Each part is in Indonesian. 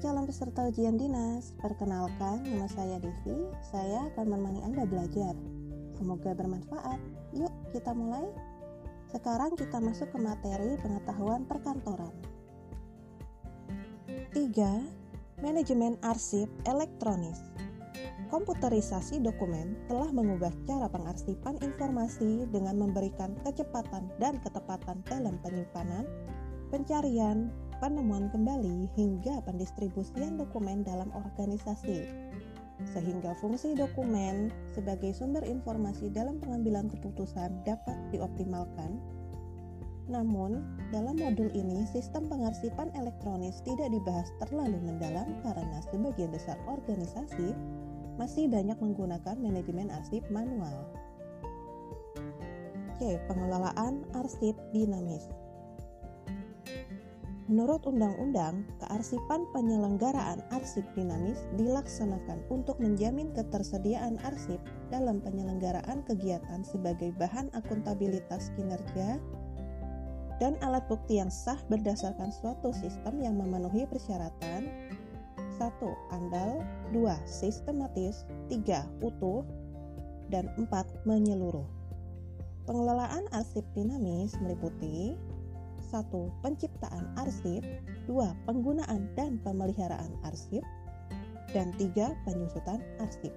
calon peserta ujian dinas, perkenalkan nama saya Devi. Saya akan menemani Anda belajar. Semoga bermanfaat. Yuk, kita mulai. Sekarang kita masuk ke materi pengetahuan perkantoran. 3. Manajemen arsip elektronis. Komputerisasi dokumen telah mengubah cara pengarsipan informasi dengan memberikan kecepatan dan ketepatan dalam penyimpanan, pencarian, penemuan kembali hingga pendistribusian dokumen dalam organisasi. Sehingga fungsi dokumen sebagai sumber informasi dalam pengambilan keputusan dapat dioptimalkan. Namun, dalam modul ini sistem pengarsipan elektronis tidak dibahas terlalu mendalam karena sebagian besar organisasi masih banyak menggunakan manajemen arsip manual. C. Pengelolaan arsip dinamis. Menurut undang-undang, kearsipan penyelenggaraan arsip dinamis dilaksanakan untuk menjamin ketersediaan arsip dalam penyelenggaraan kegiatan sebagai bahan akuntabilitas kinerja dan alat bukti yang sah berdasarkan suatu sistem yang memenuhi persyaratan 1. Andal 2. Sistematis 3. Utuh dan 4. Menyeluruh Pengelolaan arsip dinamis meliputi 1. Penciptaan arsip 2. Penggunaan dan pemeliharaan arsip dan 3. Penyusutan arsip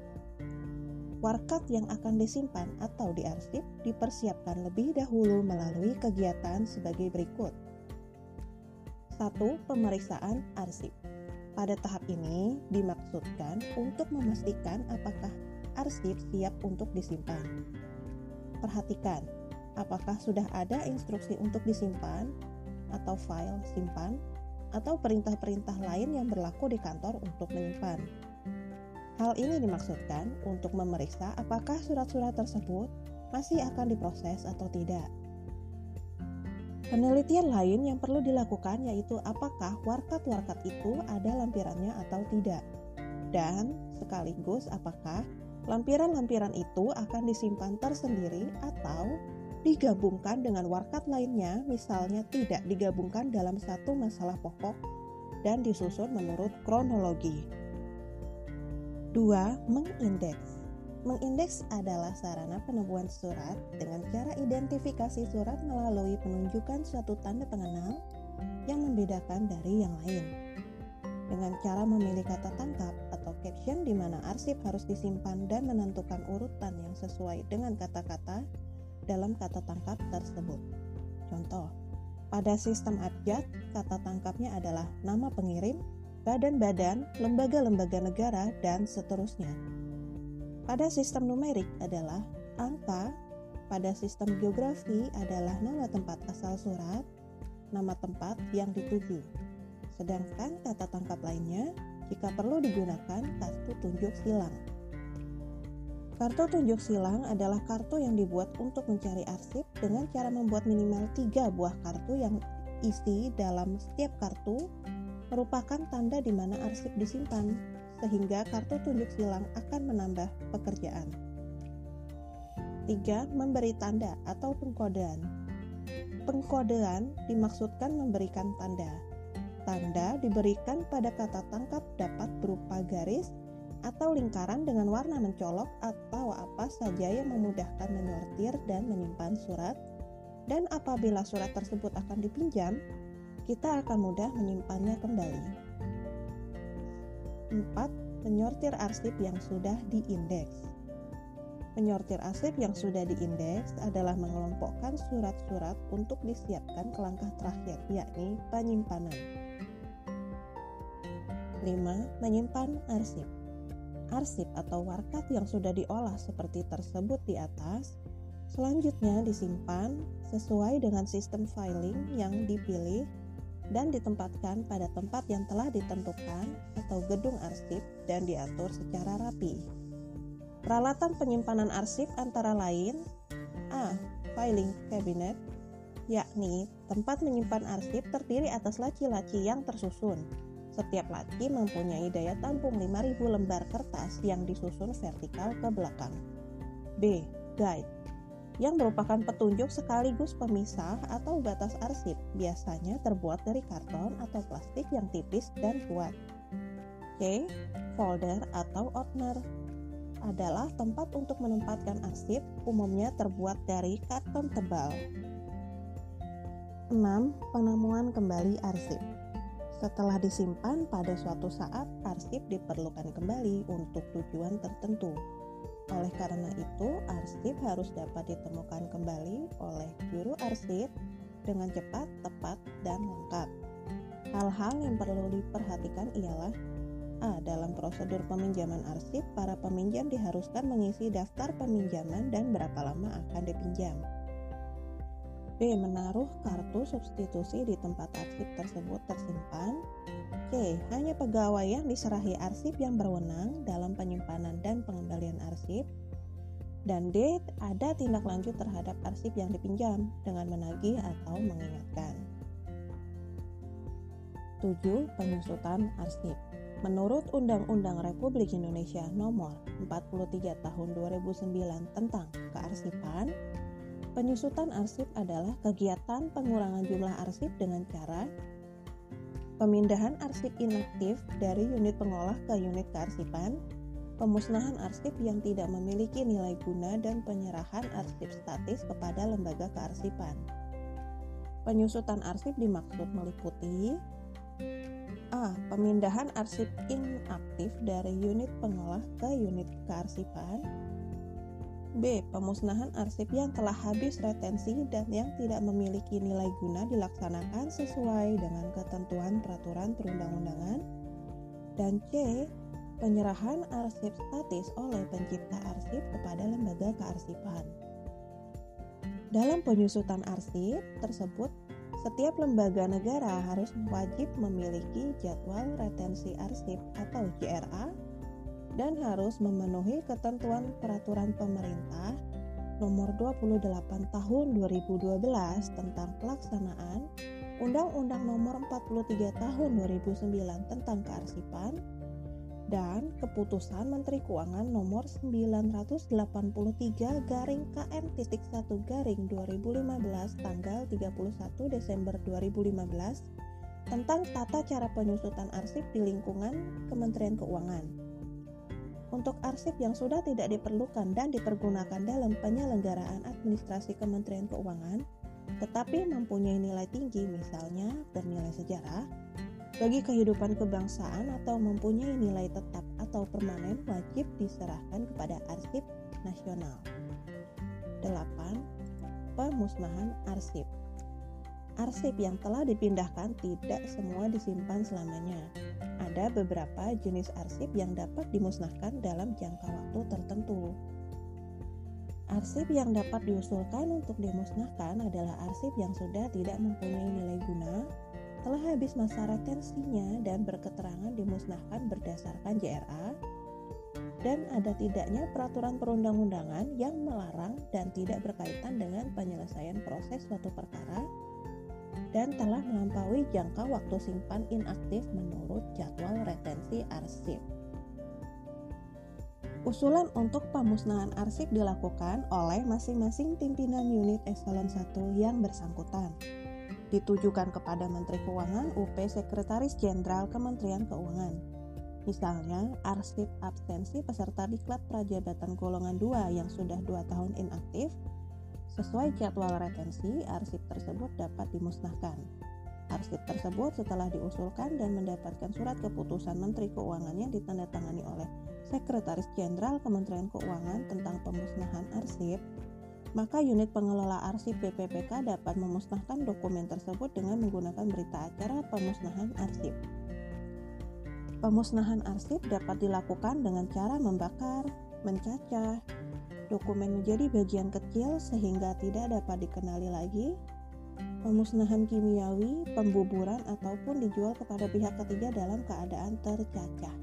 Warkat yang akan disimpan atau diarsip dipersiapkan lebih dahulu melalui kegiatan sebagai berikut 1. Pemeriksaan arsip pada tahap ini dimaksudkan untuk memastikan apakah arsip siap untuk disimpan. Perhatikan, apakah sudah ada instruksi untuk disimpan atau file simpan atau perintah-perintah lain yang berlaku di kantor untuk menyimpan. Hal ini dimaksudkan untuk memeriksa apakah surat-surat tersebut masih akan diproses atau tidak. Penelitian lain yang perlu dilakukan yaitu apakah warkat-warkat itu ada lampirannya atau tidak. Dan sekaligus apakah lampiran-lampiran itu akan disimpan tersendiri atau digabungkan dengan warkat lainnya, misalnya tidak digabungkan dalam satu masalah pokok dan disusun menurut kronologi. 2. Mengindeks Mengindeks adalah sarana penemuan surat dengan cara identifikasi surat melalui penunjukan suatu tanda pengenal yang membedakan dari yang lain. Dengan cara memilih kata tangkap atau caption di mana arsip harus disimpan dan menentukan urutan yang sesuai dengan kata-kata dalam kata tangkap tersebut. Contoh, pada sistem abjad, kata tangkapnya adalah nama pengirim, badan-badan, lembaga-lembaga negara, dan seterusnya. Pada sistem numerik adalah angka, pada sistem geografi adalah nama tempat asal surat, nama tempat yang dituju. Sedangkan kata tangkap lainnya, jika perlu digunakan kartu tunjuk silang. Kartu tunjuk silang adalah kartu yang dibuat untuk mencari arsip dengan cara membuat minimal tiga buah kartu yang isi dalam setiap kartu merupakan tanda di mana arsip disimpan, sehingga kartu tunjuk silang akan menambah pekerjaan. 3. Memberi tanda atau pengkodean. Pengkodean dimaksudkan memberikan tanda. Tanda diberikan pada kata tangkap dapat berupa garis, atau lingkaran dengan warna mencolok atau apa saja yang memudahkan menyortir dan menyimpan surat. Dan apabila surat tersebut akan dipinjam, kita akan mudah menyimpannya kembali. 4. Menyortir arsip yang sudah diindeks. Menyortir arsip yang sudah diindeks adalah mengelompokkan surat-surat untuk disiapkan ke langkah terakhir, yakni penyimpanan. 5. Menyimpan arsip arsip atau warkat yang sudah diolah seperti tersebut di atas, selanjutnya disimpan sesuai dengan sistem filing yang dipilih dan ditempatkan pada tempat yang telah ditentukan atau gedung arsip dan diatur secara rapi. Peralatan penyimpanan arsip antara lain A. Filing cabinet yakni tempat menyimpan arsip terdiri atas laci-laci yang tersusun setiap laci mempunyai daya tampung 5000 lembar kertas yang disusun vertikal ke belakang. B. Guide yang merupakan petunjuk sekaligus pemisah atau batas arsip, biasanya terbuat dari karton atau plastik yang tipis dan kuat. C. Folder atau ordner adalah tempat untuk menempatkan arsip, umumnya terbuat dari karton tebal. 6. Penemuan kembali arsip. Setelah disimpan pada suatu saat, arsip diperlukan kembali untuk tujuan tertentu. Oleh karena itu, arsip harus dapat ditemukan kembali oleh juru arsip dengan cepat, tepat, dan lengkap. Hal-hal yang perlu diperhatikan ialah A. Dalam prosedur peminjaman arsip, para peminjam diharuskan mengisi daftar peminjaman dan berapa lama akan dipinjam. B. Menaruh kartu substitusi di tempat arsip tersebut tersimpan. C. Hanya pegawai yang diserahi arsip yang berwenang dalam penyimpanan dan pengembalian arsip. Dan D. Ada tindak lanjut terhadap arsip yang dipinjam dengan menagih atau mengingatkan. 7. Penyusutan arsip Menurut Undang-Undang Republik Indonesia Nomor 43 Tahun 2009 tentang Kearsipan, penyusutan arsip adalah kegiatan pengurangan jumlah arsip dengan cara pemindahan arsip inaktif dari unit pengolah ke unit kearsipan, pemusnahan arsip yang tidak memiliki nilai guna dan penyerahan arsip statis kepada lembaga kearsipan. Penyusutan arsip dimaksud meliputi A. Pemindahan arsip inaktif dari unit pengolah ke unit kearsipan. B. Pemusnahan arsip yang telah habis retensi dan yang tidak memiliki nilai guna dilaksanakan sesuai dengan ketentuan peraturan perundang-undangan. Dan C. Penyerahan arsip statis oleh pencipta arsip kepada lembaga kearsipan. Dalam penyusutan arsip tersebut setiap lembaga negara harus wajib memiliki jadwal retensi arsip atau JRA dan harus memenuhi ketentuan peraturan pemerintah nomor 28 tahun 2012 tentang pelaksanaan Undang-Undang nomor 43 tahun 2009 tentang kearsipan dan Keputusan Menteri Keuangan Nomor 983 garing KM titik 1 garing 2015 tanggal 31 Desember 2015 tentang tata cara penyusutan arsip di lingkungan Kementerian Keuangan. Untuk arsip yang sudah tidak diperlukan dan dipergunakan dalam penyelenggaraan administrasi Kementerian Keuangan, tetapi mempunyai nilai tinggi misalnya bernilai sejarah, bagi kehidupan kebangsaan atau mempunyai nilai tetap atau permanen wajib diserahkan kepada arsip nasional. 8. Pemusnahan arsip Arsip yang telah dipindahkan tidak semua disimpan selamanya. Ada beberapa jenis arsip yang dapat dimusnahkan dalam jangka waktu tertentu. Arsip yang dapat diusulkan untuk dimusnahkan adalah arsip yang sudah tidak mempunyai nilai guna telah habis masa retensinya dan berketerangan dimusnahkan berdasarkan JRA dan ada tidaknya peraturan perundang-undangan yang melarang dan tidak berkaitan dengan penyelesaian proses suatu perkara dan telah melampaui jangka waktu simpan inaktif menurut jadwal retensi arsip. Usulan untuk pemusnahan arsip dilakukan oleh masing-masing pimpinan unit eselon 1 yang bersangkutan ditujukan kepada Menteri Keuangan UP Sekretaris Jenderal Kementerian Keuangan. Misalnya, arsip absensi peserta diklat prajabatan golongan 2 yang sudah 2 tahun inaktif, sesuai jadwal retensi, arsip tersebut dapat dimusnahkan. Arsip tersebut setelah diusulkan dan mendapatkan surat keputusan Menteri Keuangan yang ditandatangani oleh Sekretaris Jenderal Kementerian Keuangan tentang pemusnahan arsip, maka unit pengelola arsip BPPK dapat memusnahkan dokumen tersebut dengan menggunakan berita acara pemusnahan arsip. Pemusnahan arsip dapat dilakukan dengan cara membakar, mencacah, dokumen menjadi bagian kecil sehingga tidak dapat dikenali lagi, pemusnahan kimiawi, pembuburan, ataupun dijual kepada pihak ketiga dalam keadaan tercacah.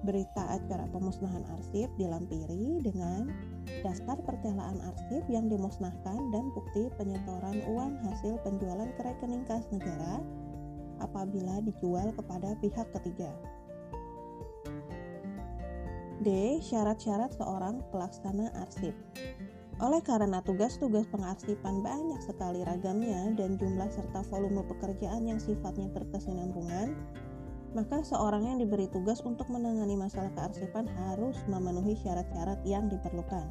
Berita acara pemusnahan arsip dilampiri dengan daftar pertelaan arsip yang dimusnahkan dan bukti penyetoran uang hasil penjualan ke rekening kas negara apabila dijual kepada pihak ketiga. D. Syarat-syarat seorang pelaksana arsip oleh karena tugas-tugas pengarsipan banyak sekali ragamnya dan jumlah serta volume pekerjaan yang sifatnya berkesinambungan, maka seorang yang diberi tugas untuk menangani masalah kearsipan harus memenuhi syarat-syarat yang diperlukan.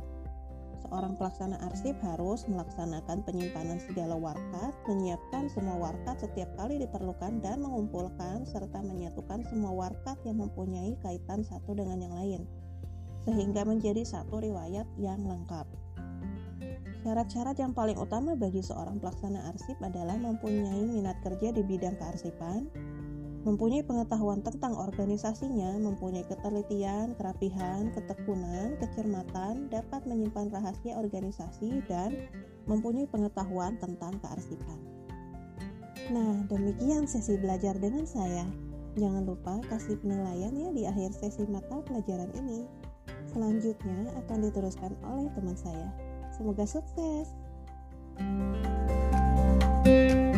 Seorang pelaksana arsip harus melaksanakan penyimpanan segala warkat, menyiapkan semua warkat setiap kali diperlukan, dan mengumpulkan serta menyatukan semua warkat yang mempunyai kaitan satu dengan yang lain, sehingga menjadi satu riwayat yang lengkap. Syarat-syarat yang paling utama bagi seorang pelaksana arsip adalah mempunyai minat kerja di bidang kearsipan, mempunyai pengetahuan tentang organisasinya, mempunyai ketelitian, kerapihan, ketekunan, kecermatan, dapat menyimpan rahasia organisasi, dan mempunyai pengetahuan tentang kearsipan. Nah, demikian sesi belajar dengan saya. Jangan lupa kasih penilaian ya di akhir sesi mata pelajaran ini. Selanjutnya akan diteruskan oleh teman saya. Semoga sukses. thank you